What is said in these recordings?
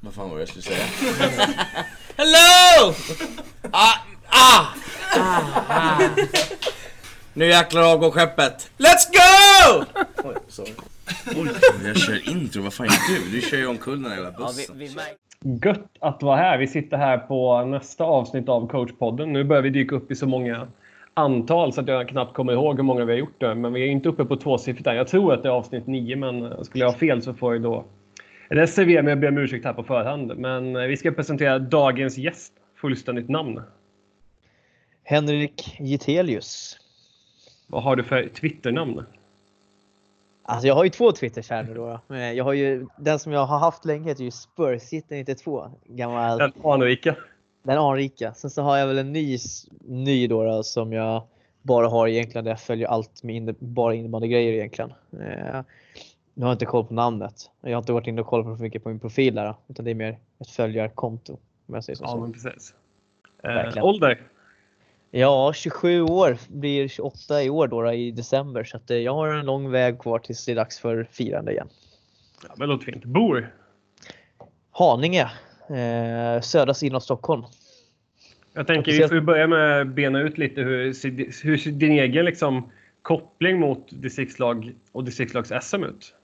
Vad fan var det jag skulle säga? Hello! Ah, ah, ah, ah. Nu jäklar avgår skeppet. Let's go! Oj, sorry. Oj, jag kör intro. Vad fan gör du? Du kör ju omkull den här jävla bussen. Gött att vara här. Vi sitter här på nästa avsnitt av coachpodden. Nu börjar vi dyka upp i så många antal så att jag knappt kommer ihåg hur många vi har gjort det. Men vi är inte uppe på tvåsiffrigt än. Jag tror att det är avsnitt nio, men skulle jag ha fel så får jag då reservera mig och be om ursäkt här på förhand. Men vi ska presentera dagens gäst. Fullständigt namn. Henrik Gitelius. Vad har du för Twitternamn? Alltså jag har ju två Twitters här nu då. Jag har ju, den som jag har haft länge heter ju Spursitten92. Gammal... Den anrika. Den anrika. Sen så har jag väl en ny, ny då, då som jag bara har egentligen där jag följer allt med inne, bara innebandygrejer egentligen. Nu har jag inte koll på namnet. Jag har inte varit inne och kollat på för mycket på min profil där. Utan det är mer ett följarkonto. Om jag säger så. Ja, men precis. Eh, ålder? Ja, 27 år. Blir 28 i år då, i december. Så att, eh, jag har en lång väg kvar tills det är dags för firande igen. Ja, men låter fint. Bor? Haninge. Eh, södra sidan av Stockholm. Jag tänker vi får börja med att bena ut lite hur, hur din egen liksom, koppling mot distriktslag och distriktslags-SM ut?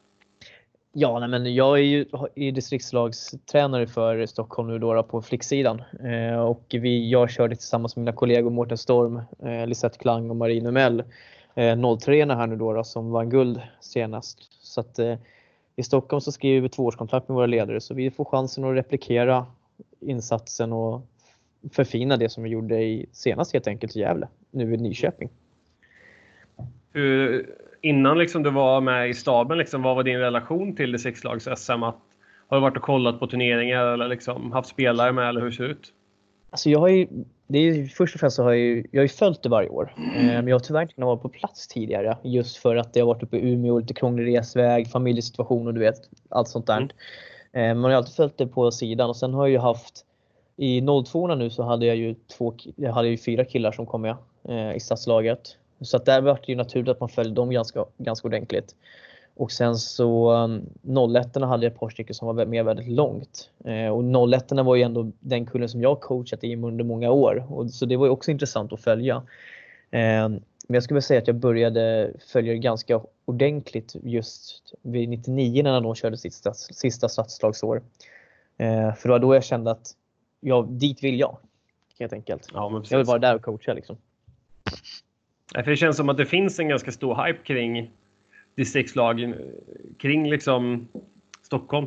Ja, nej, men jag är ju är distriktslagstränare för Stockholm nu då, på flicksidan eh, och vi, jag körde tillsammans med mina kollegor Mårten Storm, eh, Lisette Klang och Marie Numell eh, 03 här nu då, då som vann guld senast. Så att, eh, i Stockholm så skriver vi tvåårskontrakt med våra ledare så vi får chansen att replikera insatsen och förfina det som vi gjorde i senast helt enkelt i Gävle, nu i Nyköping. Hur, innan liksom du var med i staben, liksom, vad var din relation till det sexlags SM? Har du varit och kollat på turneringar eller liksom haft spelare med eller hur ser det ut? Alltså jag har ju, det är först och främst så har jag ju, jag har ju följt det varje år. Mm. Men jag har tyvärr inte kunnat vara på plats tidigare just för att det har varit uppe i Umeå, lite krånglig resväg, familjesituation och du vet allt sånt där. Mm. Man har alltid följt det på sidan och sen har jag ju haft i 02 nu så hade jag ju två, jag hade ju fyra killar som kom med eh, i stadslaget så att där var det ju naturligt att man följde dem ganska, ganska ordentligt. Och sen så um, 01 hade jag ett par stycken som var med väldigt långt. Eh, och 01 var ju ändå den kullen som jag coachat i under många år. Och, så det var ju också intressant att följa. Eh, men jag skulle säga att jag började följa det ganska ordentligt just vid 99 när de körde sitt stats, sista stadslagsår. Eh, för det var då jag kände att ja, dit vill jag. Helt enkelt. Ja, jag vill vara där och coacha liksom. För det känns som att det finns en ganska stor hype kring distriktslagen, kring liksom Stockholm.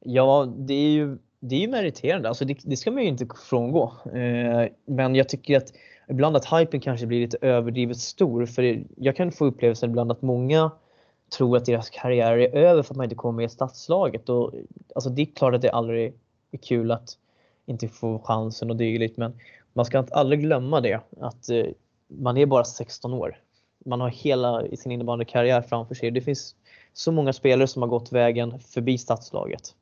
Ja, det är ju, det är ju meriterande. Alltså det, det ska man ju inte frångå. Eh, men jag tycker att ibland att hypen kanske blir lite överdrivet stor. För jag kan få upplevelsen ibland att många tror att deras karriär är över för att man inte kommer med i stadslaget. Och, alltså det är klart att det aldrig är kul att inte få chansen och dylikt. Men man ska aldrig glömma det. Att eh, man är bara 16 år. Man har hela sin innebandykarriär framför sig. Det finns så många spelare som har gått vägen förbi stadslaget.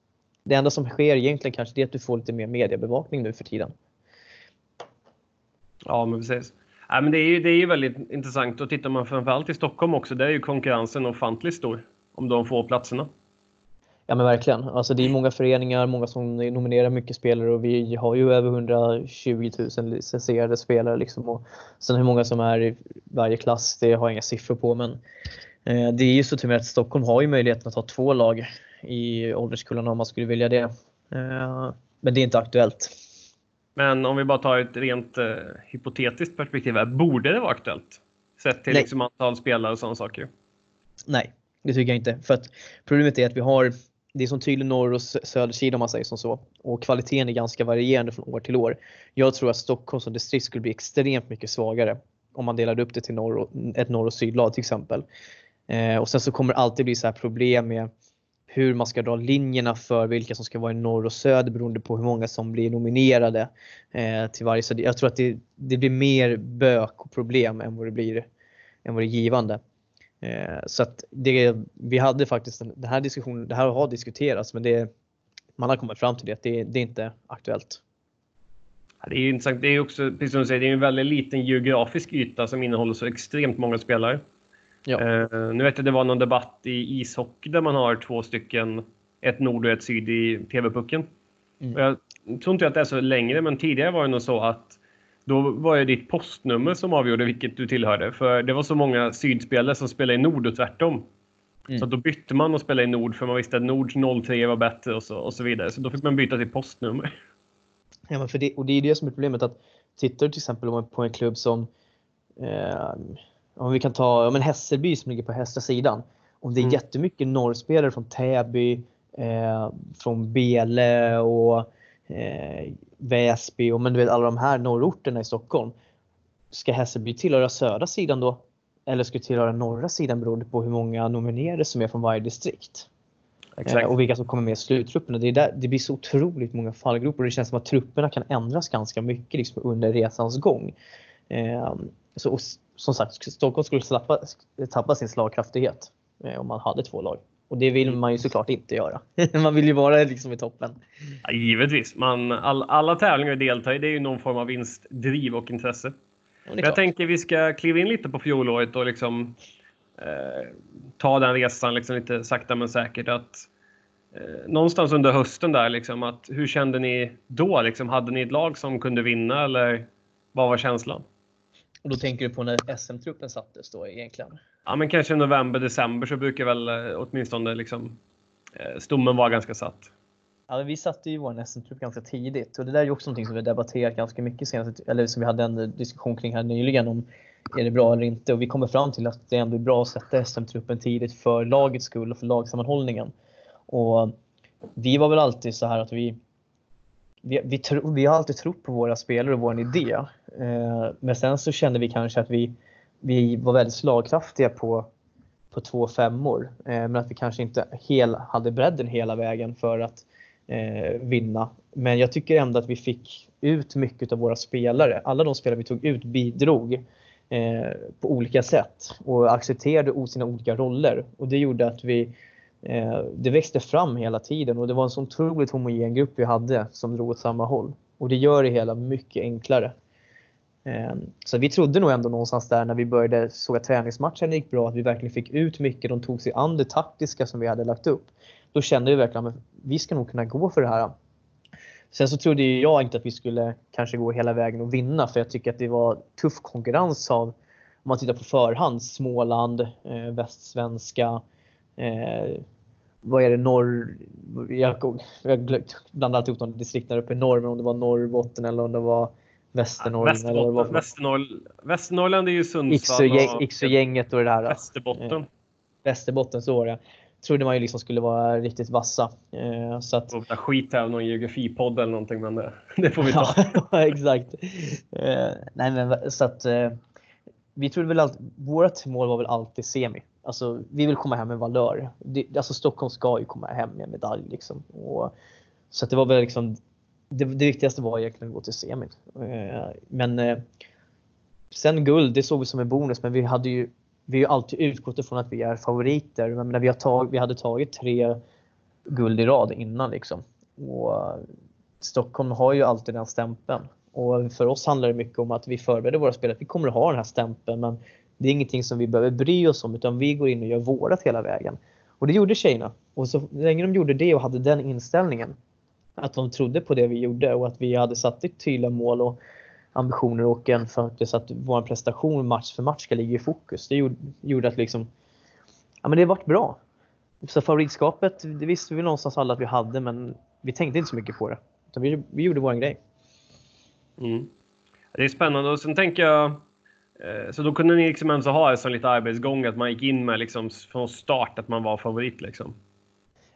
Det enda som sker egentligen kanske är att du får lite mer mediebevakning nu för tiden. Ja, men precis. Ja, men det, är ju, det är ju väldigt intressant och tittar man framförallt i Stockholm också, där är ju konkurrensen ofantligt stor om de få platserna. Ja men verkligen. Alltså det är många föreningar, många som nominerar mycket spelare och vi har ju över 120 000 licensierade spelare. Liksom. Och sen hur många som är i varje klass, det har jag inga siffror på. Men eh, det är ju så till att Stockholm har ju möjligheten att ha två lag i ålderskullarna om man skulle vilja det. Eh, men det är inte aktuellt. Men om vi bara tar ett rent eh, hypotetiskt perspektiv, borde det vara aktuellt? Sett till liksom antal spelare och sådana saker? Nej, det tycker jag inte. För att problemet är att vi har det är som tydlig norr och södersida om man säger som så. Och kvaliteten är ganska varierande från år till år. Jag tror att Stockholm som distrikt skulle bli extremt mycket svagare om man delade upp det till norr och, ett norr och sydlag till exempel. Eh, och sen så kommer det alltid bli så här problem med hur man ska dra linjerna för vilka som ska vara i norr och söder beroende på hur många som blir nominerade eh, till varje. Så jag tror att det, det blir mer bök och problem än vad det blir än vad det är givande. Eh, så att det, vi hade faktiskt den här diskussionen, det här har diskuterats men det, man har kommit fram till det att det, det är inte aktuellt. Det är intressant. Det är också, precis som du säger, det är en väldigt liten geografisk yta som innehåller så extremt många spelare. Ja. Uh, nu vet jag det var någon debatt i ishockey där man har två stycken ett nord och ett syd i TV-pucken. Mm. Jag tror inte att det är så längre, men tidigare var det nog så att då var det ditt postnummer som avgjorde vilket du tillhörde. För det var så många sydspelare som spelade i nord och tvärtom. Mm. Så då bytte man och spelade i nord för man visste att nords 03 var bättre och så, och så vidare. Så då fick man byta till postnummer. Ja, men för det, och det är det som är problemet att tittar du till exempel på en klubb som eh, om vi kan ta ja, men Hässelby som ligger på hästra sidan. Om det är Mm. jättemycket norrspelare från Täby, eh, från Bele och eh, Väsby och men du vet alla de här norrorterna i Stockholm. Ska Hässelby tillhöra södra sidan då? Eller ska det tillhöra norra sidan beroende på hur många nominerade som är från varje distrikt? Eh, och vilka som kommer med i sluttruppen. Det, är där, det blir så otroligt många fallgropar och det känns som att trupperna kan ändras ganska mycket liksom, under resans gång. Eh, så, och, som sagt, Stockholm skulle tappa, tappa sin slagkraftighet eh, om man hade två lag. Och det vill man ju såklart inte göra. man vill ju vara liksom i toppen. Ja, givetvis. Man, all, alla tävlingar vi deltar i det är ju någon form av vinstdriv och intresse. Är Jag tänker vi ska kliva in lite på fjolåret och liksom eh, ta den resan liksom lite sakta men säkert. Att, eh, någonstans under hösten där, liksom, att, hur kände ni då? Liksom, hade ni ett lag som kunde vinna eller vad var känslan? Och då tänker du på när SM-truppen sattes då egentligen? Ja, men kanske november, december så brukar väl eh, åtminstone liksom, eh, stommen vara ganska satt. Ja, vi satte ju vår SM-trupp ganska tidigt och det där är ju också någonting som vi har debatterat ganska mycket senast, eller som vi hade en diskussion kring här nyligen om är det bra eller inte och vi kommer fram till att det ändå är bra att sätta SM-truppen tidigt för lagets skull och för lagsammanhållningen. Och vi var väl alltid så här att vi vi, vi, tro, vi har alltid trott på våra spelare och vår idé. Eh, men sen så kände vi kanske att vi, vi var väldigt slagkraftiga på, på två femmor. Eh, men att vi kanske inte hel, hade bredden hela vägen för att eh, vinna. Men jag tycker ändå att vi fick ut mycket av våra spelare. Alla de spelare vi tog ut bidrog eh, på olika sätt och accepterade sina olika roller. Och det gjorde att vi eh, det växte fram hela tiden och det var en så otroligt homogen grupp vi hade som drog åt samma håll. Och det gör det hela mycket enklare. Ehm, så vi trodde nog ändå någonstans där när vi började såg att träningsmatchen gick bra, att vi verkligen fick ut mycket. De tog sig an det taktiska som vi hade lagt upp. Då kände vi verkligen att vi ska nog kunna gå för det här. Sen så trodde jag inte att vi skulle kanske gå hela vägen och vinna för jag tycker att det var tuff konkurrens av, om man tittar på förhand, Småland, eh, Västsvenska, eh, vad är det, norr... Jag, jag blandar alltid ihop de distrikten där uppe i norr, men om det var Norrbotten eller om det var Västernorrland. eller vad det är ju Sundsvall och Yxögänget och det där. Västerbotten. Västerbotten så var det. Trodde man ju liksom skulle vara riktigt vassa. Eh, så att, ta skit här av någon geografipodd eller någonting, men det, det får vi ta. ja, exakt. Eh, nej, men så att eh, vi trodde väl alltid, vårt mål var väl alltid semi. Alltså, vi vill komma hem med valör. Det, alltså Stockholm ska ju komma hem med medalj liksom. Och, så att det var väl liksom det, det viktigaste var egentligen att gå till semin. Eh, men eh, sen guld, det såg vi som en bonus, men vi hade ju vi har alltid utgått ifrån att vi är favoriter. Men när vi, har tag, vi hade tagit tre guld i rad innan liksom. Och eh, Stockholm har ju alltid den stämpeln. Och för oss handlar det mycket om att vi förbereder våra spelare. Vi kommer att ha den här stämpeln men det är ingenting som vi behöver bry oss om utan vi går in och gör vårat hela vägen. Och det gjorde tjejerna. Och så länge de gjorde det och hade den inställningen att de trodde på det vi gjorde och att vi hade satt ett tydliga mål och ambitioner och en faktiskt att vår prestation match för match ska ligga i fokus. Det gjorde, att liksom, ja men det varit bra. Så favoritskapet, det visste vi någonstans alla att vi hade men vi tänkte inte så mycket på det. Utan vi, vi gjorde vår grej. Mm. Det är spännande och sen tänker jag eh, så då kunde ni liksom ens ha en sån lite arbetsgång att man gick in med liksom från start att man var favorit liksom.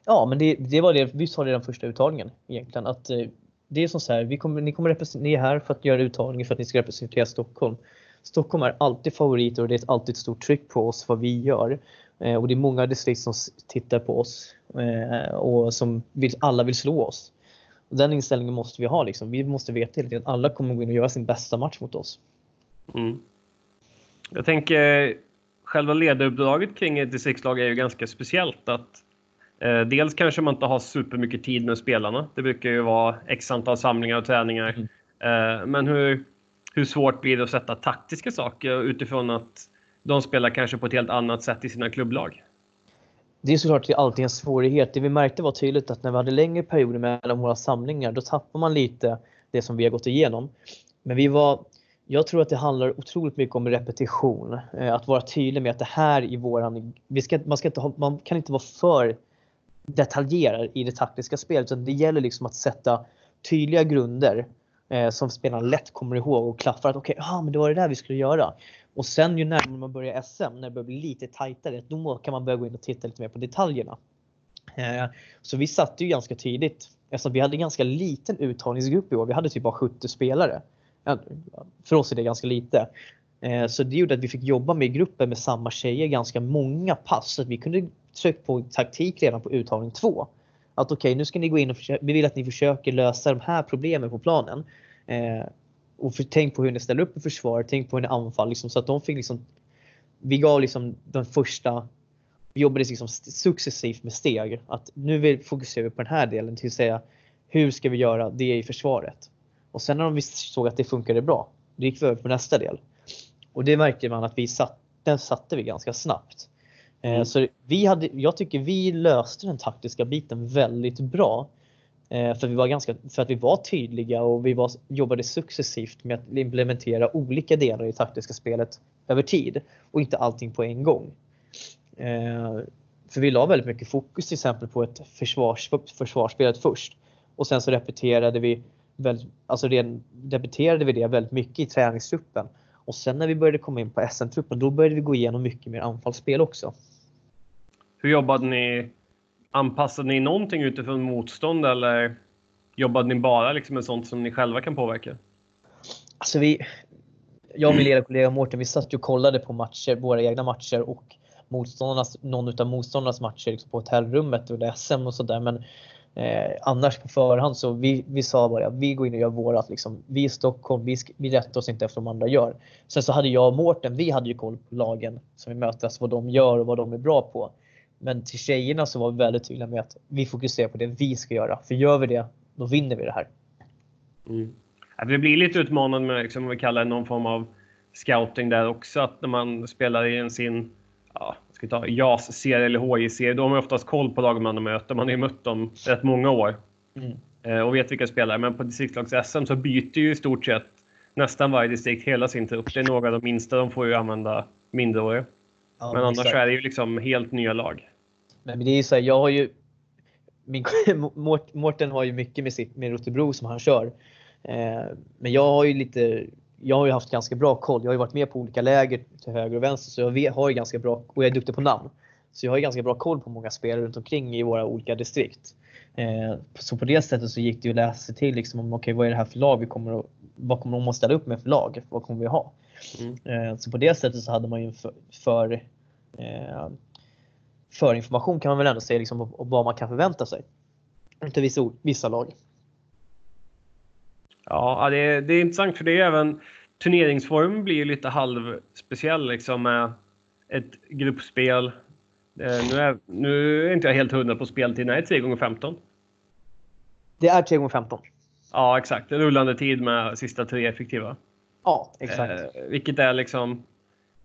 Ja, men det, det var det vi sa redan första uttagningen egentligen. Att, eh, det är som så här, vi kommer, ni, kommer ni är här för att göra uttagningen för att ni ska representera Stockholm. Stockholm är alltid favoriter och det är alltid ett stort tryck på oss vad vi gör. Eh, och det är många distrikt som tittar på oss eh, och som vill, alla vill slå oss. Och den inställningen måste vi ha. Liksom. Vi måste veta att alla kommer gå in och göra sin bästa match mot oss. Mm. Jag tänker eh, själva ledaruppdraget kring ett distriktslag är ju ganska speciellt. att Dels kanske man inte har supermycket tid med spelarna. Det brukar ju vara x antal samlingar och träningar. Eh, men hur, hur svårt blir det att sätta taktiska saker utifrån att de spelar kanske på ett helt annat sätt i sina klubblag? det är såklart alltid en svårighet. Det vi märkte var tydligt att när vi hade längre perioder mellan våra samlingar då tappar man lite det som vi har gått igenom. Men vi var, jag tror att det handlar otroligt mycket om repetition. Eh, att vara tydlig med att det här i våran, vi ska, man, ska inte man kan inte vara för detaljerad i det taktiska spelet utan det gäller liksom att sätta tydliga grunder eh, som spelarna lätt kommer ihåg och klaffar att okej, okay, ah, men det var det där vi skulle göra. Och sen ju närmare man börjar SM, när det börjar bli lite tajtare, då kan man börja gå in och titta lite mer på detaljerna. Eh, så vi satte ju ganska tidigt, eftersom vi hade en ganska liten uttagningsgrupp i år, vi hade typ bara 70 spelare. För oss är det ganska lite. Eh, så det gjorde att vi fick jobba med gruppen med samma tjejer ganska många pass. Så att vi kunde tryckt på taktik redan på uttagning 2. Att okej, okay, nu ska ni gå in och försöka, vi vill att ni försöker lösa de här problemen på planen. Eh, och för, tänk på hur ni ställer upp i försvar, tänk på hur ni anfaller. Liksom, så att de fick liksom, vi gav liksom den första, vi jobbade liksom successivt med steg. Att nu vill, fokuserar vi på den här delen till att säga hur ska vi göra det i försvaret? Och sen när de såg att det funkade bra, då gick vi över på nästa del. Och det märkte man att vi satt, den satte vi ganska snabbt. Eh, mm. Så vi hade, jag tycker vi löste den taktiska biten väldigt bra. Eh, för, vi var ganska, för att vi var tydliga och vi var, jobbade successivt med att implementera olika delar i taktiska spelet över tid och inte allting på en gång. Eh, för vi la väldigt mycket fokus till exempel på ett försvars, försvarsspelet först och sen så repeterade vi, väldigt, alltså repeterade vi det väldigt mycket i träningstruppen. Och sen när vi började komma in på SM-truppen då började vi gå igenom mycket mer anfallsspel också. Hur jobbade ni Anpassade ni någonting utifrån motstånd eller jobbade ni bara liksom med sånt som ni själva kan påverka? Alltså vi, jag och min ledarkollega Mårten, vi satt och kollade på matcher, våra egna matcher och motståndarnas, någon av motståndarnas matcher liksom på hotellrummet under SM och sådär. Men eh, annars på förhand så vi, vi sa bara vi går in och gör vårat. Liksom. Vi är Stockholm, vi, vi rättar oss inte efter vad de andra gör. Sen så hade jag och Mårten, vi hade ju koll på lagen som vi möter, alltså vad de gör och vad de är bra på. Men till tjejerna så var vi väldigt tydliga med att vi fokuserar på det vi ska göra. För gör vi det, då vinner vi det här. Mm. Det blir lite utmanande med, liksom, vad vi kallar någon form av scouting där också. Att när man spelar i en sin ja, ska ta JAS-serie eller HJ-serie, då har man oftast koll på lagen man möter. Man har ju mött dem rätt många år mm. Eh, och vet vilka spelare. Men på distriktslags-SM så byter ju i stort sett nästan varje distrikt hela sin trupp. Det är några av de minsta, de får ju använda mindreåriga. Ja, men annars exakt. är det ju liksom helt nya lag. Men det är ju så här, jag har ju min, Mårten har ju mycket med, sitt, med Rotebro som han kör. Eh, men jag har ju lite, jag har ju haft ganska bra koll. Jag har ju varit med på olika läger till höger och vänster så jag har ju ganska bra, och jag är duktig på namn. Så jag har ju ganska bra koll på många spelare runt omkring i våra olika distrikt. Eh, så på det sättet så gick det ju att läsa sig till liksom om okay, vad är det här för lag vi kommer att, vad kommer de att ställa upp med för lag? Vad kommer vi ha? Mm. Eh, så på det sättet så hade man ju för, för eh, förinformation kan man väl ändå säga liksom, och vad man kan förvänta sig. Inte vissa, vissa lag. Ja, det är, det är intressant för det är även turneringsformen blir lite halvspeciell liksom med ett gruppspel. Eh, nu, är, nu är inte jag helt hundra på speltiden. Är det 3 x 15 Det är 3 x 15 Ja, exakt. Rullande tid med sista tre effektiva. Ja, exakt. Eh, vilket är liksom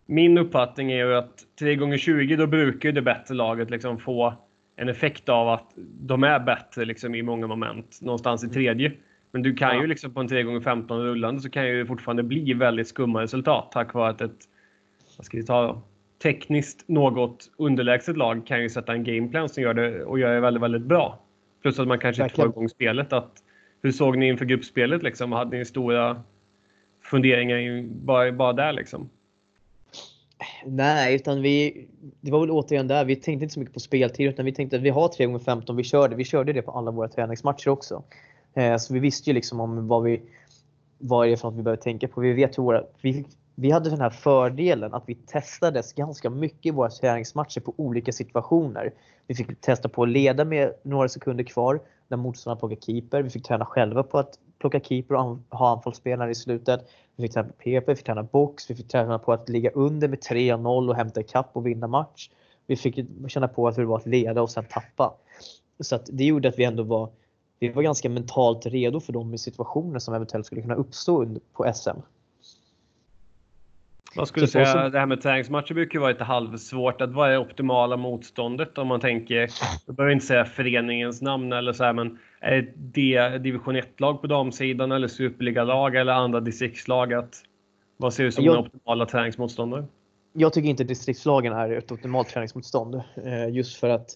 min uppfattning är ju att 3 gånger 20 då brukar det bättre laget liksom få en effekt av att de är bättre liksom i många moment någonstans i tredje. Men du kan ja. ju liksom på en 3 gånger 15 rullande så kan ju fortfarande bli väldigt skumma resultat tack vare att ett vad ska vi ta då? tekniskt något underlägset lag kan ju sätta en gameplan som gör det och gör det väldigt, väldigt bra. Plus att man kanske inte får igång spelet. Att, hur såg ni inför gruppspelet? Liksom? Hade ni stora funderingar bara, bara där? Liksom? Nej, utan vi, det var väl återigen där, vi tänkte inte så mycket på speltid utan vi tänkte att vi har 3 x 15 vi körde. Vi körde det på alla våra träningsmatcher också. Eh, så vi visste ju liksom om vad vi, vad är det för något vi behöver tänka på. Vi vet hur våra, vi, vi hade den här fördelen att vi testades ganska mycket i våra träningsmatcher på olika situationer. Vi fick testa på att leda med några sekunder kvar när motståndaren plockade keeper. Vi fick träna själva på att plocka keeper och ha anfallsspelare i slutet. Vi fick träna på PP, vi fick träna box, vi fick träna på att ligga under med 3-0 och hämta ikapp och vinna match. Vi fick känna på hur det var att leda och sen tappa. Så att det gjorde att vi ändå var, vi var ganska mentalt redo för de situationer som eventuellt skulle kunna uppstå på SM. Man skulle Så- säga så- det här med träningsmatcher brukar ju vara lite halvsvårt. Att vad är optimala motståndet om man tänker, jag behöver inte säga föreningens namn eller så här, men är det division 1-lag på damsidan eller superligalag eller andra distriktslag? Att, vad ser du som Jag- den optimala träningsmotståndare? Jag tycker inte distriktslagen är ett optimalt träningsmotstånd. Eh, just för att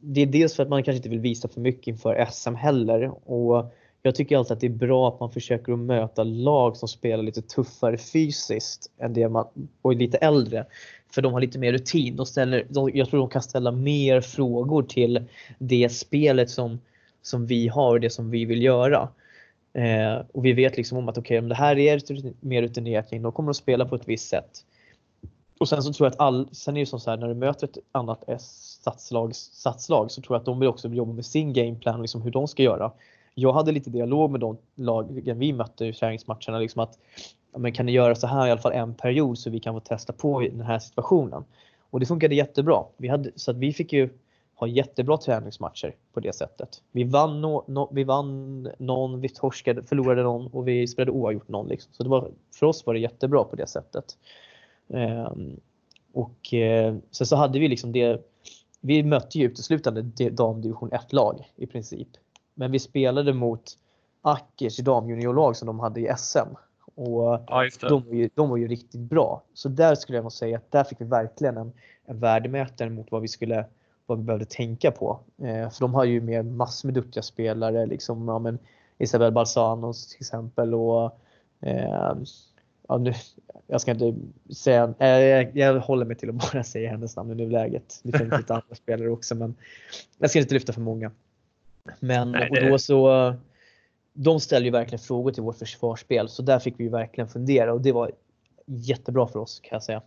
det är dels för att man kanske inte vill visa för mycket inför SM heller. Och jag tycker alltid att det är bra att man försöker att möta lag som spelar lite tuffare fysiskt än det man, och är lite äldre. För de har lite mer rutin. De ställer, de, jag tror de kan ställa mer frågor till det spelet som, som vi har och det som vi vill göra. Eh, och vi vet liksom om att okej, om det här är mer rutinerat gäng, då kommer de att spela på ett visst sätt. Och sen så tror jag att all, sen är det som så här när du möter ett annat S-satslag så tror jag att de vill också jobba med sin gameplan, liksom hur de ska göra. Jag hade lite dialog med de lagen vi mötte i träningsmatcherna, liksom att men kan ni göra så här i alla fall en period så vi kan få testa på i den här situationen. Och det funkade jättebra. Vi hade, så att vi fick ju ha jättebra träningsmatcher på det sättet. Vi vann, no, no, vi vann någon, vi torskade, förlorade någon och vi spelade oavgjort någon. Liksom. Så det var, för oss var det jättebra på det sättet. Ehm, och eh, sen så hade vi liksom det. Vi mötte ju uteslutande damdivision 1-lag i princip. Men vi spelade mot Akers damjuniorlag som de hade i SM. Och Ja, de var, ju, de var ju riktigt bra. Så där skulle jag nog säga att där fick vi verkligen en, en värdemätare mot vad vi skulle vad vi behövde tänka på. Eh, för de har ju med massor med duktiga spelare, liksom ja, men Isabel Balsanos till exempel och eh, ja, nu, jag ska inte säga, eh, jag, jag håller mig till att bara säga hennes namn i nuläget. Det finns lite andra spelare också men jag ska inte lyfta för många. Men Nej, och då så de ställer ju verkligen frågor till vårt försvarsspel så där fick vi verkligen fundera och det var jättebra för oss kan jag säga.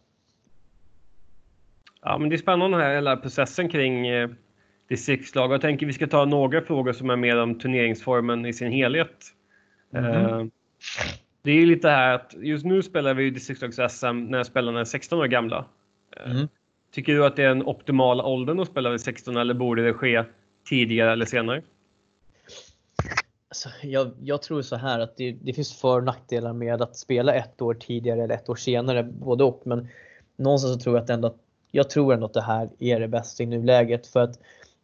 Ja, men det är spännande här, hela processen kring eh, distriktslag. Jag tänker vi ska ta några frågor som är mer om turneringsformen i sin helhet. Eh, det är lite här att just nu spelar vi ju distriktslags-SM när spelarna är 16 år gamla. Eh, Mm. Tycker du att det är en optimal åldern att spela vid 16 eller borde det ske tidigare eller senare? Alltså, jag, jag tror så här att det, det finns för och nackdelar med att spela ett år tidigare eller ett år senare, både och. Men någonstans så tror jag att ändå, jag tror ändå att det här är det bästa i nuläget. För att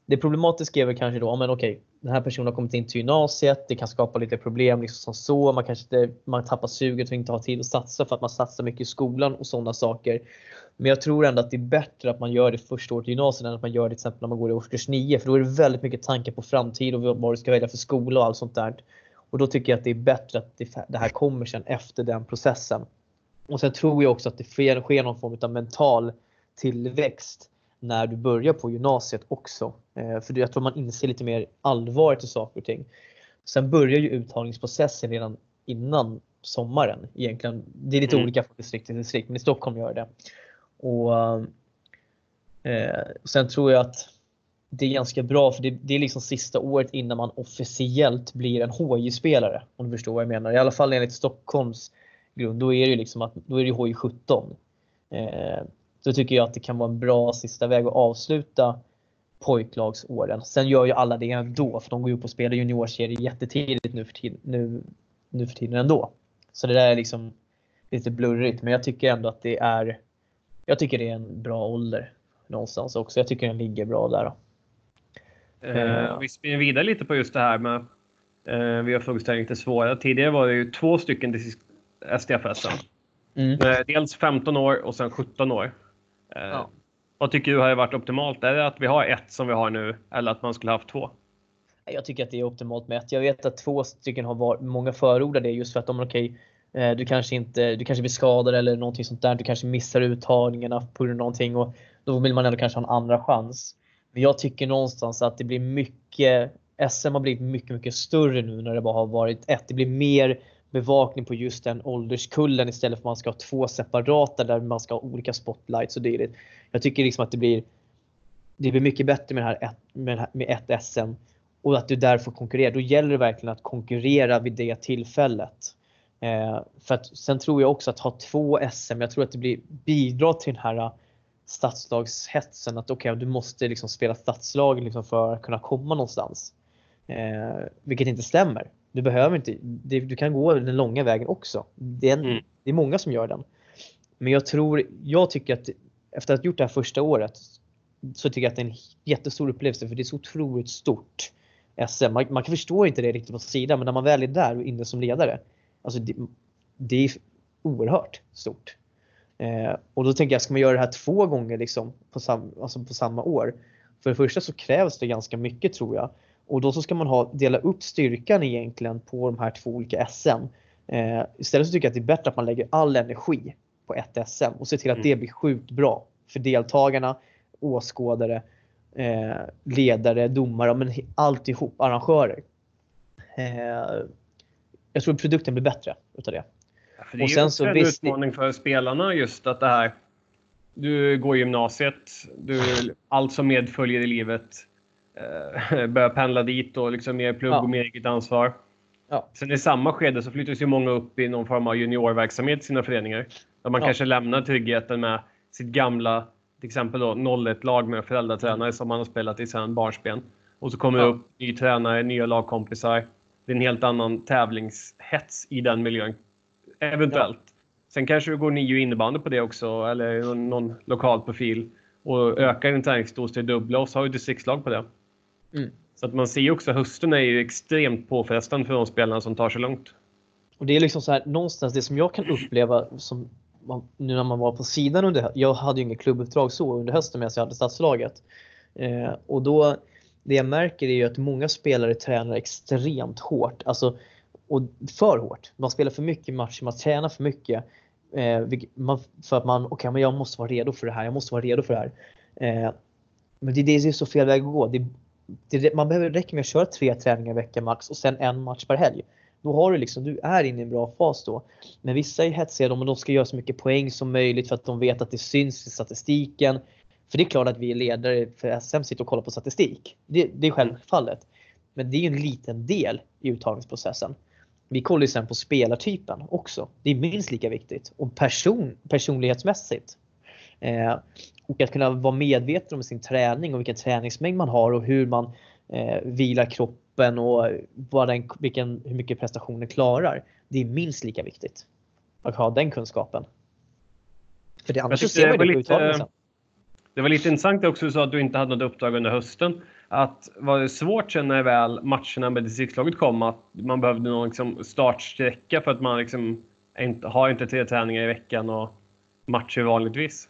det problematiska är väl kanske då, men okej, den här personen har kommit in till gymnasiet, det kan skapa lite problem liksom som så. Man kanske inte, man tappar suget och inte har tid att satsa för att man satsar mycket i skolan och sådana saker. Men jag tror ändå att det är bättre att man gör det första året i gymnasiet än att man gör det till exempel när man går i årskurs 9. För då är det väldigt mycket tankar på framtid och vad du ska välja för skola och allt sånt där. Och då tycker jag att det är bättre att det, här kommer sen efter den processen. Och sen tror jag också att det sker, sker någon form av mental tillväxt när du börjar på gymnasiet också. Eh, för jag tror man inser lite mer allvaret i saker och ting. Sen börjar ju uttagningsprocessen redan innan sommaren egentligen. Det är lite Mm. olika från distrikt till distrikt, men i Stockholm gör det. Och eh, Sen tror jag att det är ganska bra för det, det är liksom sista året innan man officiellt blir en HJ-spelare. Om du förstår vad jag menar. I alla fall enligt Stockholms grund. Då är det ju liksom att då är det HJ17. Eh, så tycker jag att det kan vara en bra sista väg att avsluta pojklagsåren. Sen gör ju alla det ändå för de går ju upp och spelar juniorserier jättetidigt nu för, nu, nu för tiden ändå. Så det där är liksom lite blurrigt men jag tycker ändå att det är jag tycker det är en bra ålder någonstans också. Jag tycker den ligger bra där. Då. Eh, vi spinner vidare lite på just det här med eh, vi har frågeställningar lite svåra. Tidigare var det ju två stycken SDFS. Mm. Eh, dels 15 år och sen 17 år. Eh, Ja. Vad tycker du har varit optimalt? Är det att vi har ett som vi har nu eller att man skulle haft två? Jag tycker att det är optimalt med ett. Jag vet att två stycken har varit, många förordar det just för att de är okej. eh, du kanske inte, du kanske blir skadad eller någonting sånt där. Du kanske missar uttagningarna på grund av någonting och då vill man ändå kanske ha en andra chans. Men jag tycker någonstans att det blir mycket, SM har blivit mycket, mycket större nu när det bara har varit ett. Det blir mer bevakning på just den ålderskullen istället för att man ska ha två separata där man ska ha olika spotlights och dylikt. Jag tycker liksom att det blir det blir mycket bättre med, det här ett, med, här, med ett SM och att du där får konkurrera. Då gäller det verkligen att konkurrera vid det tillfället. Eh, för att sen tror jag också att ha två SM, jag tror att det blir bidrar till den här eh, stadslagshetsen att okej, du måste liksom spela stadslag liksom för att kunna komma någonstans. Eh, vilket inte stämmer. Du behöver inte, det, du kan gå den långa vägen också. Det är, Mm. det är många som gör den. Men jag tror, jag tycker att efter att ha gjort det här första året så tycker jag att det är en jättestor upplevelse för det är så otroligt stort SM. Man, man kan förstå inte det riktigt på sidan men när man väl är där och inne som ledare, alltså det, det är oerhört stort. Eh, och då tänker jag, ska man göra det här två gånger liksom på, sam, alltså på samma år? För det första så krävs det ganska mycket tror jag. Och då så ska man ha, dela upp styrkan egentligen på de här två olika SM. Eh, istället så tycker jag att det är bättre att man lägger all energi på ett SM och ser till att Mm. det blir sjukt bra för deltagarna, åskådare, eh, ledare, domare, men alltihop, arrangörer. Eh, jag tror produkten blir bättre utav det. Ja, det är Och ju sen också så en visst- utmaning för spelarna just att det här. Du går gymnasiet, du, allt som medföljer i livet. Eh, börjar pendla dit och liksom mer plugg Ja. och mer eget ansvar. Ja. Sen i samma skede så flyttas ju många upp i någon form av juniorverksamhet i sina föreningar. Där man Ja. kanske lämnar tryggheten med sitt gamla, till exempel då 01-lag med föräldratränare som man har spelat i sedan barnsben. Och så kommer det Ja. upp ny tränare, nya lagkompisar. Det är en helt annan tävlingshets i den miljön. Eventuellt. Sen kanske du går nio innebandy på det också, eller någon, någon lokal profil. Och ökar din träningsdos till dubbla och så har du distriktslag på det. Mm. Så att man ser ju också hösten är ju extremt påfrestande för de spelarna som tar sig långt. Och det är liksom så här, någonstans det som jag kan uppleva som man, nu när man var på sidan under Jag hade ju inget klubbuppdrag så under hösten medan jag hade stadslaget. Eh, och då, det jag märker är ju att många spelare tränar extremt hårt. Alltså, och för hårt. Man spelar för mycket matcher, man tränar för mycket. Eh, man, för att man, okej men jag måste vara redo för det här, jag måste vara redo för det här. Eh, men det, det är så fel väg att gå. Det, det, man behöver räcker med att köra tre träningar i veckan max och sen en match per helg. Då har du liksom, du är inne i en bra fas då. Men vissa är hetsiga, de, de ska göra så mycket poäng som möjligt för att de vet att det syns i statistiken. För det är klart att vi är ledare för SM sitter och kollar på statistik. Det, det är självfallet. Men det är en liten del i uttagningsprocessen. Vi kollar ju sen på spelartypen också. Det är minst lika viktigt. Och person, personlighetsmässigt. Eh, och att kunna vara medveten om sin träning och vilken träningsmängd man har och hur man eh, vilar kroppen och vad den, vilken, hur mycket prestationen klarar. Det är minst lika viktigt att ha den kunskapen. För det, annars så ser man det på uttagningen sen. Det var lite intressant också, du sa att du inte hade något uppdrag under hösten. Att var det svårt sen när väl matcherna med distriktslaget kom att man behövde någon liksom startsträcka för att man liksom inte, har inte tre träningar i veckan och matcher vanligtvis?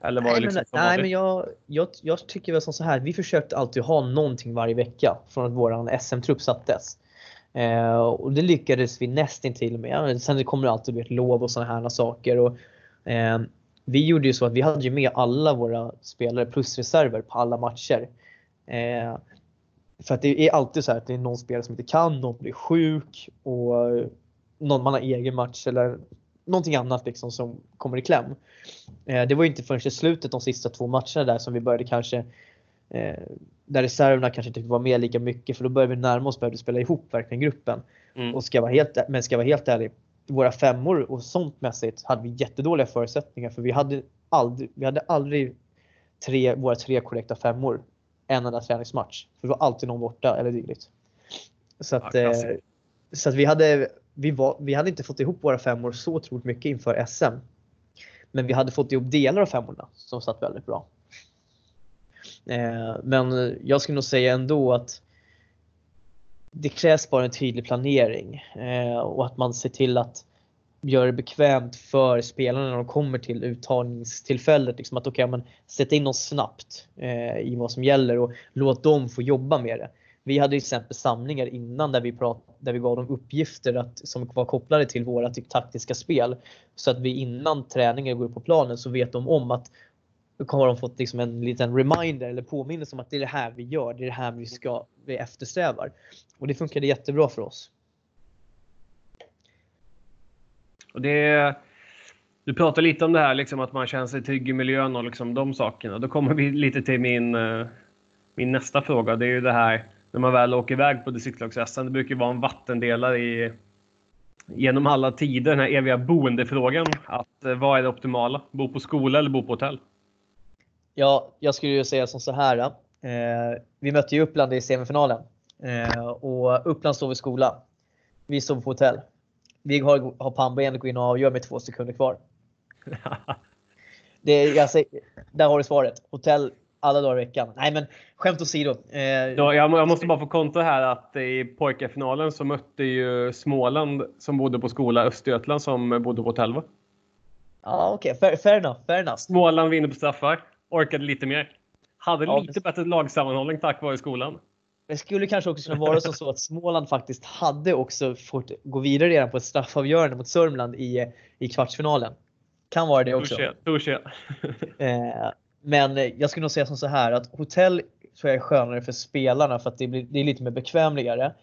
Eller var det Nej, liksom men, nej, men jag, jag, jag tycker väl som så här. Vi försökte alltid ha någonting varje vecka från att våran SM-trupp sattes. Eh, och det lyckades vi nästintill med. Sen det kommer det alltid bli ett lov och sådana här saker. Och, eh, vi gjorde ju så att vi hade ju med alla våra spelare plus reserver på alla matcher. Eh, för att det är alltid så här att det är någon spelare som inte kan, någon blir sjuk och någon man har egen match eller någonting annat liksom som kommer i kläm. Eh, det var ju inte förrän i slutet de sista två matcherna där som vi började kanske eh, där reserverna kanske inte vara med lika mycket för då började vi närma oss började spela ihop verkligen gruppen. Mm. Och ska vara helt, men ska vara helt ärlig, våra femmor och sånt mässigt hade vi jättedåliga förutsättningar för vi hade aldrig, vi hade aldrig tre, våra tre korrekta femmor en enda träningsmatch. För det var alltid någon borta eller dylikt. Så att, Ja, eh, så att vi, hade, vi, var, vi hade inte fått ihop våra femmor så otroligt mycket inför SM. Men vi hade fått ihop delar av femmorna som satt väldigt bra. Eh, men jag skulle nog säga ändå att det krävs bara en tydlig planering eh, och att man ser till att göra det bekvämt för spelarna när de kommer till uttagningstillfället. Liksom att okay, men in dem snabbt eh, i vad som gäller och låt dem få jobba med det. Vi hade till exempel samlingar innan där vi, prat, där vi gav dem uppgifter att, som var kopplade till våra typ, taktiska spel. Så att vi innan träningen går upp på planen så vet de om att har de fått liksom en liten reminder eller påminnelse om att det är det här vi gör, det är det här vi, ska, vi eftersträvar. Och det funkade jättebra för oss. Och det, du pratar lite om det här, liksom, att man känner sig trygg i miljön och liksom, de sakerna. Då kommer vi lite till min, eh, min nästa fråga. Det är ju det här när man väl åker iväg på distriktslags Det brukar ju vara en vattendelare i, genom alla tider, den här eviga boendefrågan. Att, eh, vad är det optimala? Bo på skola eller bo på hotell? Ja, jag skulle ju säga som så här. Eh, vi mötte ju Uppland i semifinalen eh, och Uppland står vid skola. Vi står på hotell. Vi har, har pannben att gå in och avgöra med två sekunder kvar. Det, säger, där har du svaret. Hotell alla dagar i veckan. Nej men skämt åsido. Eh, Ja, jag, jag måste bara få kontra här att i pojkarfinalen så mötte ju Småland som bodde på skola Östergötland som bodde på hotell. Va? Ja okej, fair, fair enough. Fair enough. Småland vinner på straffar. Orkade lite mer. Hade Ja, lite men- bättre lagsammanhållning tack vare skolan. Det skulle kanske också kunna vara som så att Småland faktiskt hade också fått gå vidare redan på ett straffavgörande mot Sörmland i, i kvartsfinalen. Kan vara det också. Touché, touché. Eh, men eh, jag skulle nog säga som så här att hotell tror jag är skönare för spelarna för att det, blir, det är lite mer bekvämligare.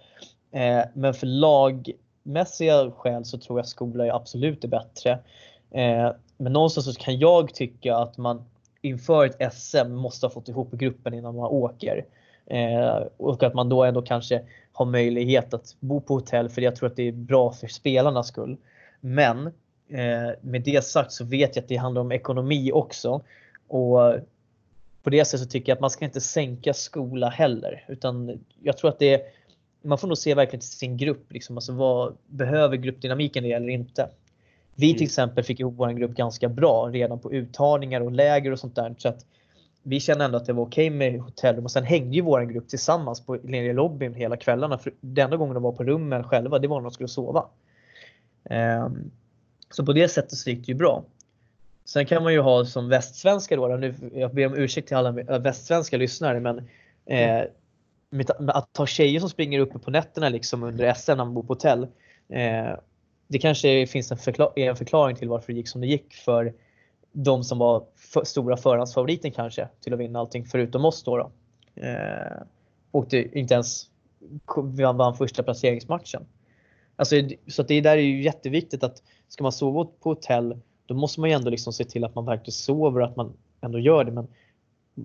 Eh, men för lagmässiga skäl så tror jag skola är absolut är bättre. Eh, men någonstans så kan jag tycka att man inför ett SM måste ha fått ihop gruppen innan man åker. Eh, och att man då ändå kanske har möjlighet att bo på hotell för jag tror att det är bra för spelarnas skull. Men eh, med det sagt så vet jag att det handlar om ekonomi också. Och på det sättet så tycker jag att man ska inte sänka skola heller. Utan jag tror att det är, man får nog se verkligen till sin grupp. Liksom. Alltså vad behöver gruppdynamiken det eller inte? Vi till Mm. exempel fick ihop vår grupp ganska bra redan på uttagningar och läger och sånt där. Så att vi kände ändå att det var okej med hotellrum och sen hängde ju vår grupp tillsammans på, nere i lobbyn hela kvällarna. För den enda gången de var på rummen själva, det var när de skulle sova. Ehm, så på det sättet så gick det ju bra. Sen kan man ju ha som västsvenska då, nu, jag ber om ursäkt till alla äh, västsvenska lyssnare, men eh, med att ha tjejer som springer uppe på nätterna liksom under SM när man bor på hotell. Eh, det kanske finns en, förklar en förklaring till varför det gick som det gick för de som var för, stora förhandsfavoriten kanske till att vinna allting förutom oss då. då. Eh, och det inte ens vann, vann första placeringsmatchen. Alltså, så det där är ju jätteviktigt att ska man sova på hotell då måste man ju ändå liksom se till att man verkligen sover och att man ändå gör det men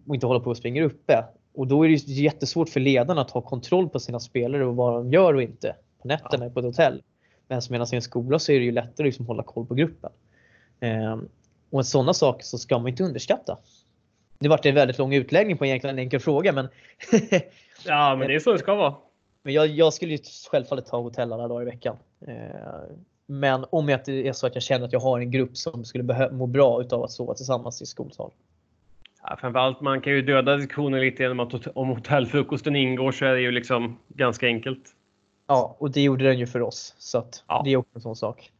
och inte hålla på och springa uppe. Och då är det ju jättesvårt för ledarna att ha kontroll på sina spelare och vad de gör och inte på nätterna Ja. på ett hotell. Men medan i en skola så är det ju lättare att liksom hålla koll på gruppen. Ehm, och sådana saker så ska man inte underskatta. Det vart en väldigt lång utläggning på egentligen en enkel fråga men, Ja, men det är så det ska vara. men jag, jag skulle ju självfallet ta hotell alla dagar i veckan. Ehm, men om jag, det är så att jag känner att jag har en grupp som skulle må bra utav att sova tillsammans i skolsal. Ja, framförallt, man kan ju döda diskussionen lite genom att om hotellfrukosten ingår så är det ju liksom ganska enkelt. Ja, och det gjorde den ju för oss. Så Ja. det är också en sån sak.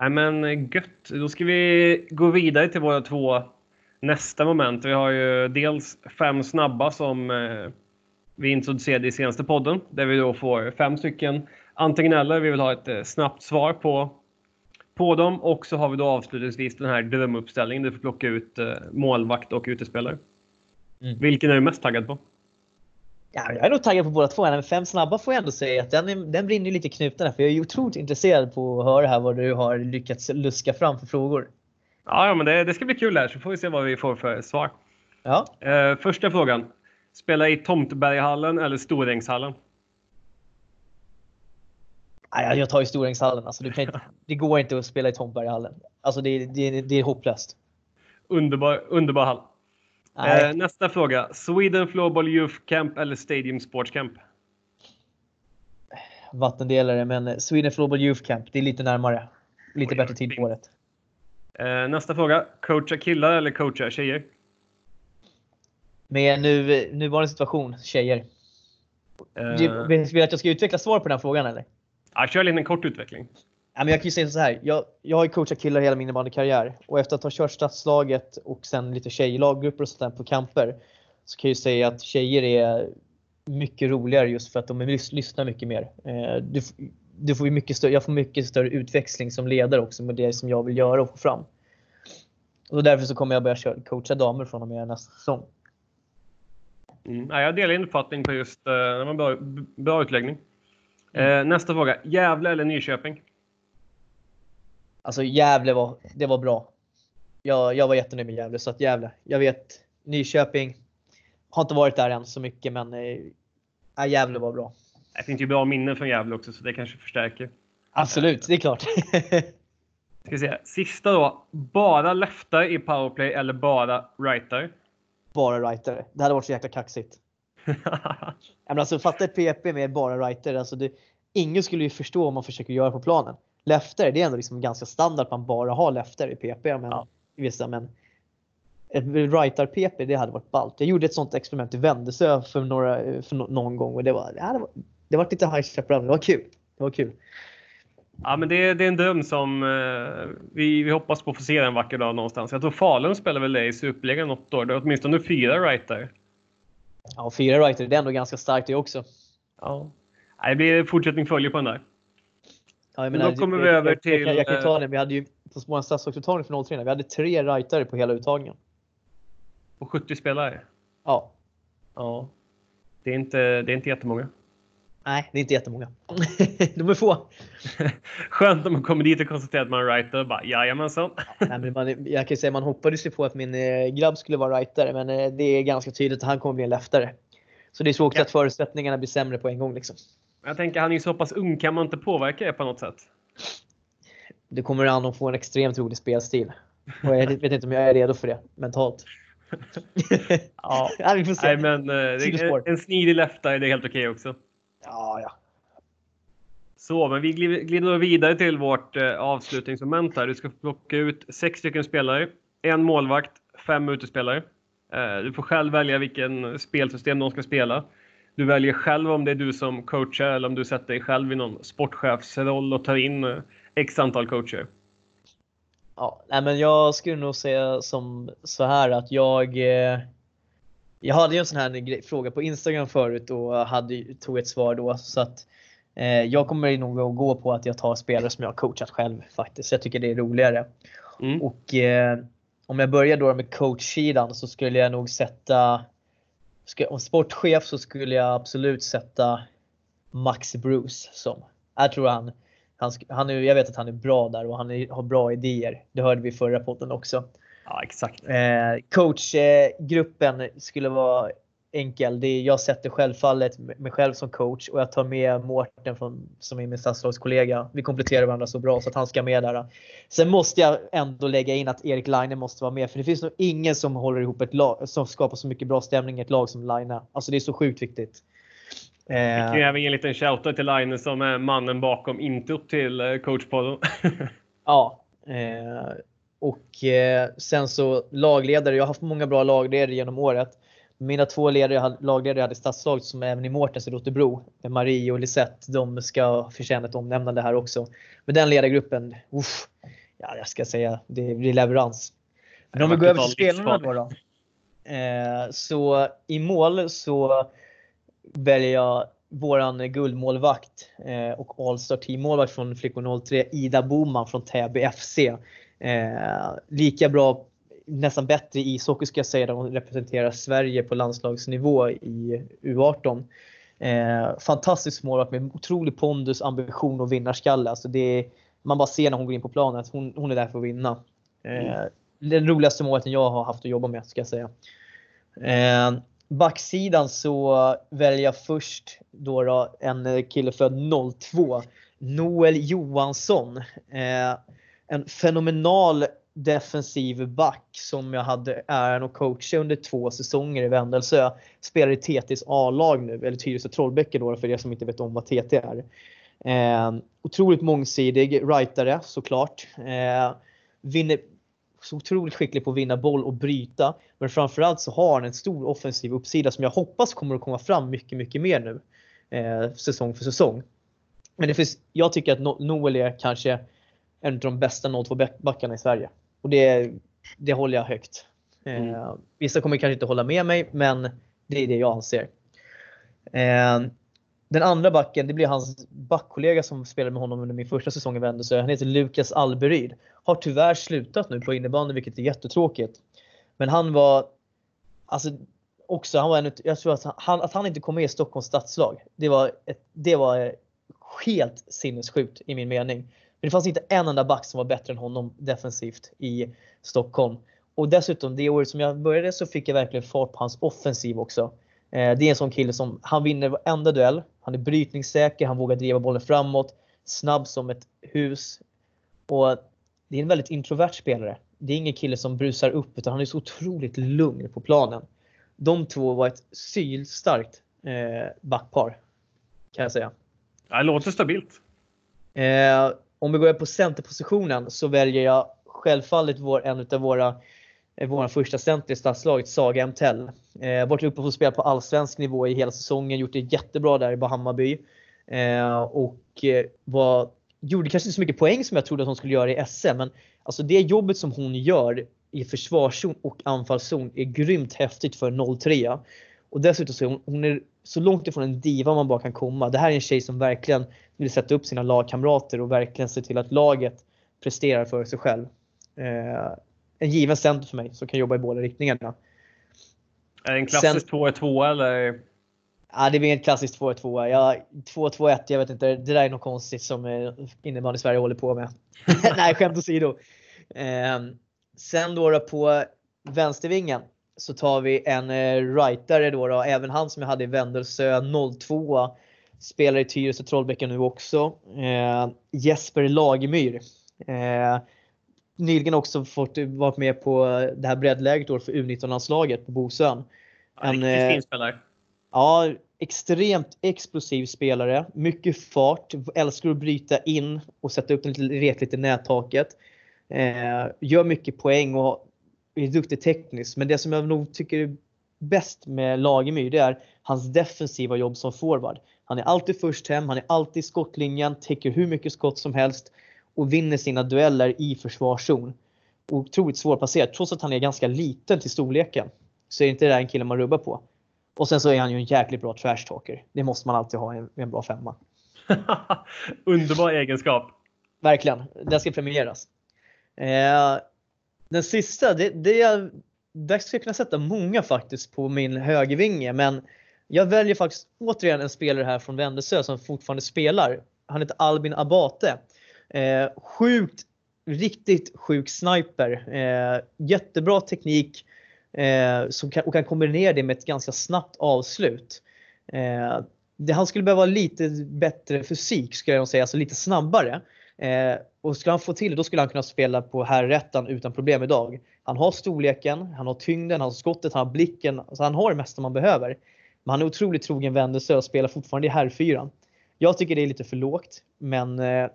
Nej, men gött. Då ska vi gå vidare till våra två nästa moment. Vi har ju dels fem snabba som eh, vi introducerade i senaste podden. Där vi då får fem stycken antingen eller. Vi vill ha ett eh, snabbt svar på, på dem. Och så har vi då avslutningsvis den här drömuppställningen där vi får plocka ut eh, målvakt och utespelare. Mm. Vilken är du mest taggad på? Ja, jag är nog taggad på båda två. Men fem snabba får jag ändå säga att den, är, den brinner lite i knutarna. För jag är otroligt intresserad på att höra här vad du har lyckats luska fram för frågor. Ja, ja men det, det ska bli kul här så får vi se vad vi får för svar. Ja, Eh, första frågan. Spela i Tomteberghallen eller Storängshallen? Nej, jag tar ju Storängshallen. Alltså, inte, det går inte att spela i Tomberghallen. Alltså det, det, det är hopplöst. Underbar, underbar hall. Eh, nästa fråga. Sweden Floorball Youth Camp eller Stadium Sports Camp? vattendelare. Men Sweden Floorball Youth Camp, det är lite närmare. Lite bättre tid på året. Eh, nästa fråga. Coacha killar eller coacha tjejer? Med nu, nuvarande situation, tjejer. Eh, vill du att jag ska utveckla svar på den här frågan eller? Ja, kör en liten kort utveckling. Ja, men jag kan ju säga så här. Jag, jag har ju coachat killar hela min innebandykarriär och efter att ha kört stadslaget och sen lite tjejlaggrupper och sånt där på camper så kan jag ju säga att tjejer är mycket roligare just för att de lys- lyssnar mycket mer. Eh, Du, du får mycket större, jag får mycket större utväxling som ledare också med det som jag vill göra och få fram. Och därför så kommer jag börja coacha damer från och med nästa säsong. Mm. Ja, jag delar din uppfattning på just eh, det var en bra, bra utläggning. Eh, nästa fråga. Gävle eller Nyköping? Alltså Gävle var, det var bra. Jag, jag var jättenöjd med Gävle så att Gävle. Jag vet Nyköping har inte varit där än så mycket men ja, Gävle var bra. Det finns ju bra minnen från Gävle också så det kanske förstärker. Absolut, det är klart. Ska se. Sista då. Bara leftar i powerplay eller bara rightar? bara rightare. Det hade varit så jäkla kaxigt. Ja, men alltså, fatta ett PP med bara righter. Alltså, det, ingen skulle ju förstå om man försöker göra på planen. Lefter, det är ändå liksom ganska standard att man bara har lefter i PP. Men, Ja. vissa, men ett rightar-PP, det hade varit ballt. Jag gjorde ett sånt experiment i Vändelsö för, några, för någon gång och det var, det var, det var lite high around. Det var kul. Det var kul. Ja, men det, det är en dröm som eh, vi, vi hoppas på att få se en vacker dag någonstans. Jag tror Falun spelar väl det i Superligan något år. Det är åtminstone fyra där. Ja, fyra righter, det är ändå ganska starkt det också. Ja. Nej, Det blir fortsättning följer på den där. Ja, jag Men då kommer vi över jag, jag, jag, kan till, ta det. Vi hade ju på vår stadslagsuttagning för 03, vi hade tre rightare på hela uttagningen. Och 70 spelare. Ja, Ja. Det är inte, det är inte jättemånga. Nej, det är inte jättemånga. De är få. Skönt när man kommer dit och konstaterar att man är right och bara jajamensan. Nej, men man, jag kan ju säga man hoppades ju på att min eh, grabb skulle vara rightare, men eh, det är ganska tydligt att han kommer bli en leftare. Så det är också Ja. att förutsättningarna blir sämre på en gång. Liksom. Jag tänker han är ju så pass ung, kan man inte påverka det på något sätt? Det kommer an att få en extremt rolig spelstil. Och jag vet inte om jag är redo för det mentalt. Ja. ja, vi får se. Nej, men eh, en snidig leftare, det är helt okej också. Ja, ja. Så, men vi glider vidare till vårt eh, avslutningsmoment här. Du ska plocka ut sex stycken spelare, en målvakt, fem utespelare. Eh, du får själv välja vilken spelsystem de ska spela. Du väljer själv om det är du som coachar eller om du sätter dig själv i någon sportchefsroll och tar in eh, x antal coacher. Ja, nej, men jag skulle nog säga som så här att jag eh, Jag hade ju en sån här fråga på Instagram förut och hade, tog ett svar då så att eh, jag kommer nog att gå på att jag tar spelare som jag har coachat själv faktiskt. Jag tycker det är roligare. Mm. Och eh, om jag börjar då med coachsidan så skulle jag nog sätta ska, Om sportchef så skulle jag absolut sätta Max Bruce som. Jag tror han, han, han är, jag vet att han är bra där och han är, har bra idéer. Det hörde vi i förra podden också. Ja, exakt. Eh, coachgruppen skulle vara enkel. Det är, jag sätter självfallet mig själv som coach och jag tar med Mårten från, som är min stadslagskollega. Vi kompletterar varandra så bra så att han ska med där. Sen måste jag ändå lägga in att Erik Laine måste vara med för det finns nog ingen som håller ihop ett lag som skapar så mycket bra stämning i ett lag som Laine. Alltså det är så sjukt viktigt. Vi kan ju Eh, även ge en liten shoutout till Line som är mannen bakom introt till eh, coachpodden. Ja. Eh, och eh, sen så lagledare. Jag har haft många bra lagledare genom året. Mina två ledare, lagledare jag hade i Stadslaget som även i Mårtens i Rotebro, Marie och Lisette, de ska förtjäna ett omnämnande här också. Men den ledargruppen, uff, ja, jag ska säga, det blir leverans. Men om vi går över till spelarna då. då. Eh, så i mål så väljer jag våran guldmålvakt eh, och All-star teammålvakt från Flickor 03, Ida Boman från Täby FC. Eh, lika bra, nästan bättre i ishockey ska jag säga, där hon representerar Sverige på landslagsnivå i U18. Eh, fantastisk målvakt med otrolig pondus, ambition och vinnarskalle. Alltså det är, man bara ser när hon går in på planen att hon, hon är där för att vinna. Eh, Den roligaste målvakten jag har haft att jobba med ska jag säga. Eh, backsidan så väljer jag först då, då en kille född 02. Noel Johansson. Eh, en fenomenal defensiv back som jag hade äran att coacha under två säsonger i Vändelsö. Spelar i TTs A-lag nu, eller Tyresö Trollbäcke då för er som inte vet om vad TT är. Eh, otroligt mångsidig, rightare såklart. Eh, vinner så otroligt skicklig på att vinna boll och bryta. Men framförallt så har han en stor offensiv uppsida som jag hoppas kommer att komma fram mycket, mycket mer nu. Eh, säsong för säsong. Men det finns, jag tycker att Noel är kanske en av de bästa 02-backarna i Sverige. Och det, det håller jag högt. Eh, Mm. Vissa kommer kanske inte hålla med mig, men det är det jag anser. Eh, den andra backen, det blir hans backkollega som spelade med honom under min första säsong i Vändelsö. Han heter Lukas Alberyd. Har tyvärr slutat nu på innebandy, vilket är jättetråkigt. Men han var, alltså också, han var en, jag tror att han, att han inte kom med i Stockholms stadslag, det var, ett, det var helt sinnessjukt i min mening. Det fanns inte en enda back som var bättre än honom defensivt i Stockholm. Och dessutom det året som jag började så fick jag verkligen fart på hans offensiv också. Eh, Det är en sån kille som, han vinner varenda duell. Han är brytningssäker, han vågar driva bollen framåt. Snabb som ett hus. Och det är en väldigt introvert spelare. Det är ingen kille som brusar upp utan han är så otroligt lugn på planen. De två var ett sylstarkt eh, backpar. Kan jag säga. Det låter stabilt. Eh, om vi går på centerpositionen så väljer jag självfallet vår, en av våra eh, vår första center i stadslaget, Saga Emtell. Eh, varit uppe och spelat på allsvensk nivå i hela säsongen, gjort det jättebra där i Hammarby. Eh, och eh, var, gjorde kanske inte så mycket poäng som jag trodde att hon skulle göra i SM, men alltså det jobbet som hon gör i försvarszon och anfallszon är grymt häftigt för 03. Och dessutom så är hon, hon är så långt ifrån en diva man bara kan komma. Det här är en tjej som verkligen vill sätta upp sina lagkamrater och verkligen se till att laget presterar för sig själv. Eh, en given center för mig som kan jobba i båda riktningarna. Är det en klassisk 2-2 eller? Ja, det blir en klassisk 2-2. Ja, 2-2-1, jag vet inte. Det där är något konstigt som eh, innebandy Sverige håller på med. Nej, skämt åsido. Eh, sen då, då på vänstervingen så tar vi en eh, rightare då, då, även han som jag hade i Vendelsö 02 spelar i Tyresö Trollbäcken nu också. Eh, Jesper Lagemyr. Eh, nyligen också fått vara med på det här breddläget för U19-landslaget på Bosön. En, riktigt eh, fin spelare. Ja, extremt explosiv spelare. Mycket fart, älskar att bryta in och sätta upp den lite retligt i nättaket. Eh, gör mycket poäng och är duktig tekniskt. Men det som jag nog tycker är bäst med Lagemyr det är hans defensiva jobb som forward. Han är alltid först hem, han är alltid i skottlinjen, täcker hur mycket skott som helst och vinner sina dueller i försvarszon. Otroligt svårplacerad trots att han är ganska liten till storleken. Så är det inte det där en kille man rubbar på. Och sen så är han ju en jäkligt bra trashtalker. Det måste man alltid ha i en, en bra femma. Underbar egenskap. Verkligen. Den ska premieras. Eh, den sista, det, det är, där skulle jag kunna sätta många faktiskt på min högervinge men jag väljer faktiskt återigen en spelare här från Vändelsö som fortfarande spelar. Han heter Albin Abate. Eh, sjukt, riktigt sjuk sniper. Eh, jättebra teknik eh, som kan, och kan kombinera det med ett ganska snabbt avslut. Eh, det, han skulle behöva lite bättre fysik skulle jag säga, alltså lite snabbare. Eh, och skulle han få till det, då skulle han kunna spela på herrettan utan problem idag. Han har storleken, han har tyngden, han har skottet, han har blicken. Alltså han har det mesta man behöver. Men han är otroligt trogen vändelse och spelar fortfarande i herrfyran. Jag tycker det är lite för lågt, men eh,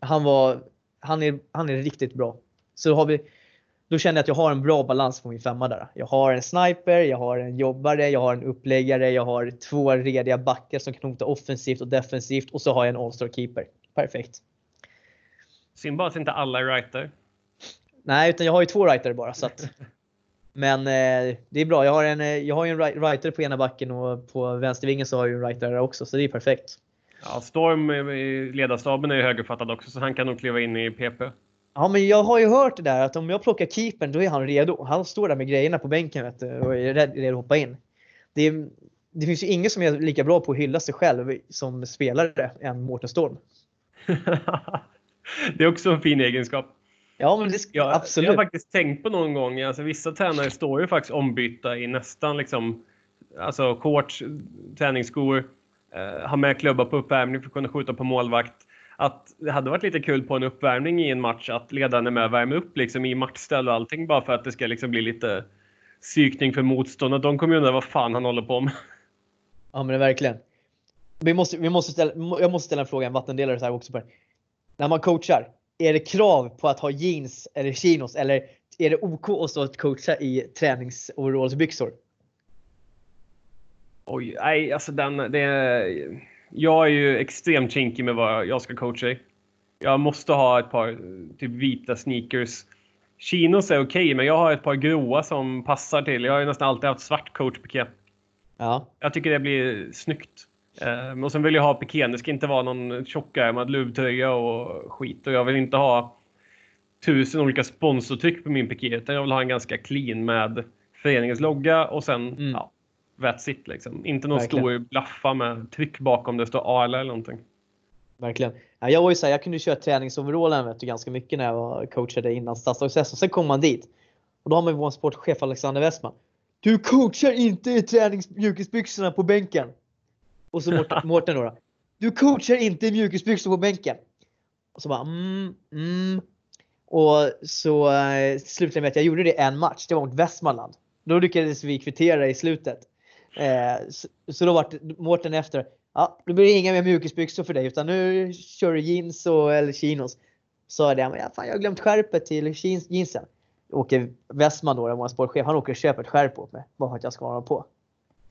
han, var, han, är, han är riktigt bra. Så har vi, då känner jag att jag har en bra balans på min femma där. Jag har en sniper, jag har en jobbare, jag har en uppläggare, jag har två rediga backar som kan hota offensivt och defensivt och så har jag en all-star keeper. Perfekt. Synd bara att inte alla är writer. Nej, utan jag har ju två writer bara. Så att, men eh, det är bra. Jag har, en, eh, jag har ju en writer på ena backen och på vänstervingen så har jag en writer där också. Så det är perfekt. Ja, Storm i ledarstaben är ju högerfattad också så han kan nog kliva in i PP. Ja, men jag har ju hört det där att om jag plockar keepern då är han redo. Han står där med grejerna på bänken vet du, och är redo att hoppa in. Det, är, det finns ju ingen som är lika bra på att hylla sig själv som spelare än Mårten Storm. det är också en fin egenskap. Ja, men det, jag, absolut. Jag har faktiskt tänkt på någon gång, alltså vissa tränare står ju faktiskt ombytta i nästan liksom, alltså shorts, träningsskor, eh, har med klubba på uppvärmning för att kunna skjuta på målvakt. Att det hade varit lite kul på en uppvärmning i en match att ledaren är med och värmer upp liksom i matchställ och allting bara för att det ska liksom bli lite psykning för motståndet. De kommer ju undra vad fan han håller på med. Ja men verkligen. Vi måste, vi måste ställa, jag måste ställa en fråga, en vattendelare så här också. På det. När man coachar, är det krav på att ha jeans eller chinos eller är det OK att stå och coacha i träningsoverallsbyxor? Oj, nej alltså den, det, jag är ju extremt kinkig med vad jag ska coacha i. Jag måste ha ett par typ vita sneakers. Chinos är okej, okay, men jag har ett par gråa som passar till. Jag har ju nästan alltid haft svart coachpiké. Ja. Jag tycker det blir snyggt. Um, och sen vill jag ha piké. Det ska inte vara någon tjockärmad luvtröja och skit. Och jag vill inte ha tusen olika sponsortryck på min piké. Utan jag vill ha en ganska clean med föreningens logga och sen mm. ja, that's it liksom. Inte någon Verkligen. stor blaffa med tryck bakom det står A eller någonting. Verkligen. Ja, jag var ju så här, jag kunde köra träningsoverallen vet du, ganska mycket när jag var coachade innan stadslags Sen kom man dit och då har man vår sportchef Alexander Westman. Du coachar inte i träningsmjukisbyxorna på bänken. Och så Mårten, då. Du coachar inte mjukisbyxor på bänken. Och så bara mm, mm. Och så eh, slutade med att jag gjorde det en match. Det var mot Västmanland. Då lyckades vi kvittera i slutet. Eh, så, så då vart Mårten efter. Ja, då blir det inga mer mjukisbyxor för dig utan nu kör du jeans och, eller chinos. Sa jag det, men ja, fan, jag har glömt skärpet till jeans, jeansen. Åker Westman då, vår sportchef, han åker och köper ett skärp åt mig. Bara för att jag ska vara på.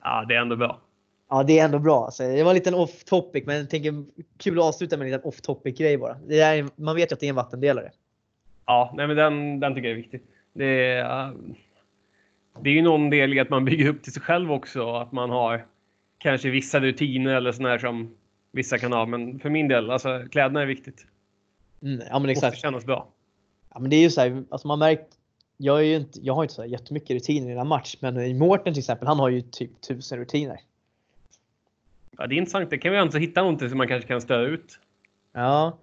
Ja, det är ändå bra. Ja, det är ändå bra. Alltså, det var en liten off topic, men jag tänker kul att avsluta med en liten off topic grej bara. Det är, man vet ju att det är en vattendelare. Ja, nej, men den, den tycker jag är viktig. Det är, uh, det är ju någon del i att man bygger upp till sig själv också. Att man har kanske vissa rutiner eller sådär som vissa kan ha. Men för min del, alltså kläderna är viktigt. Mm, ja, men Måste exakt. kännas bra. Ja, men det är ju så här, alltså man märkt. Jag, är ju inte, jag har inte så jättemycket rutiner i en match, men i Mårten till exempel, han har ju typ tusen rutiner. Ja, det är intressant. Det kan vi alltså hitta någonting som man kanske kan störa ut. Ja.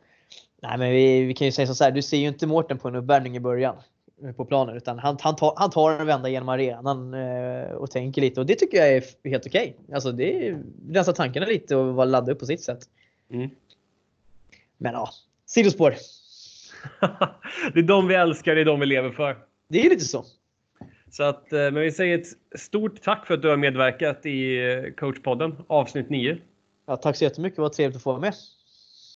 Nej, men vi, vi kan ju säga så här. Du ser ju inte Mårten på en uppvärmning i början eh, på planen, utan han, han, tar, han tar en vända genom arenan eh, och tänker lite och det tycker jag är helt okej. Alltså det är rensa tankarna lite och vara ladda upp på sitt sätt. Mm. Men ja, sidospår. det är de vi älskar, det är de vi lever för. Det är lite så. Så att, eh, men vi säger ett stort tack för att du har medverkat i eh, coachpodden avsnitt 9. Ja, tack så jättemycket. vad trevligt att få vara med.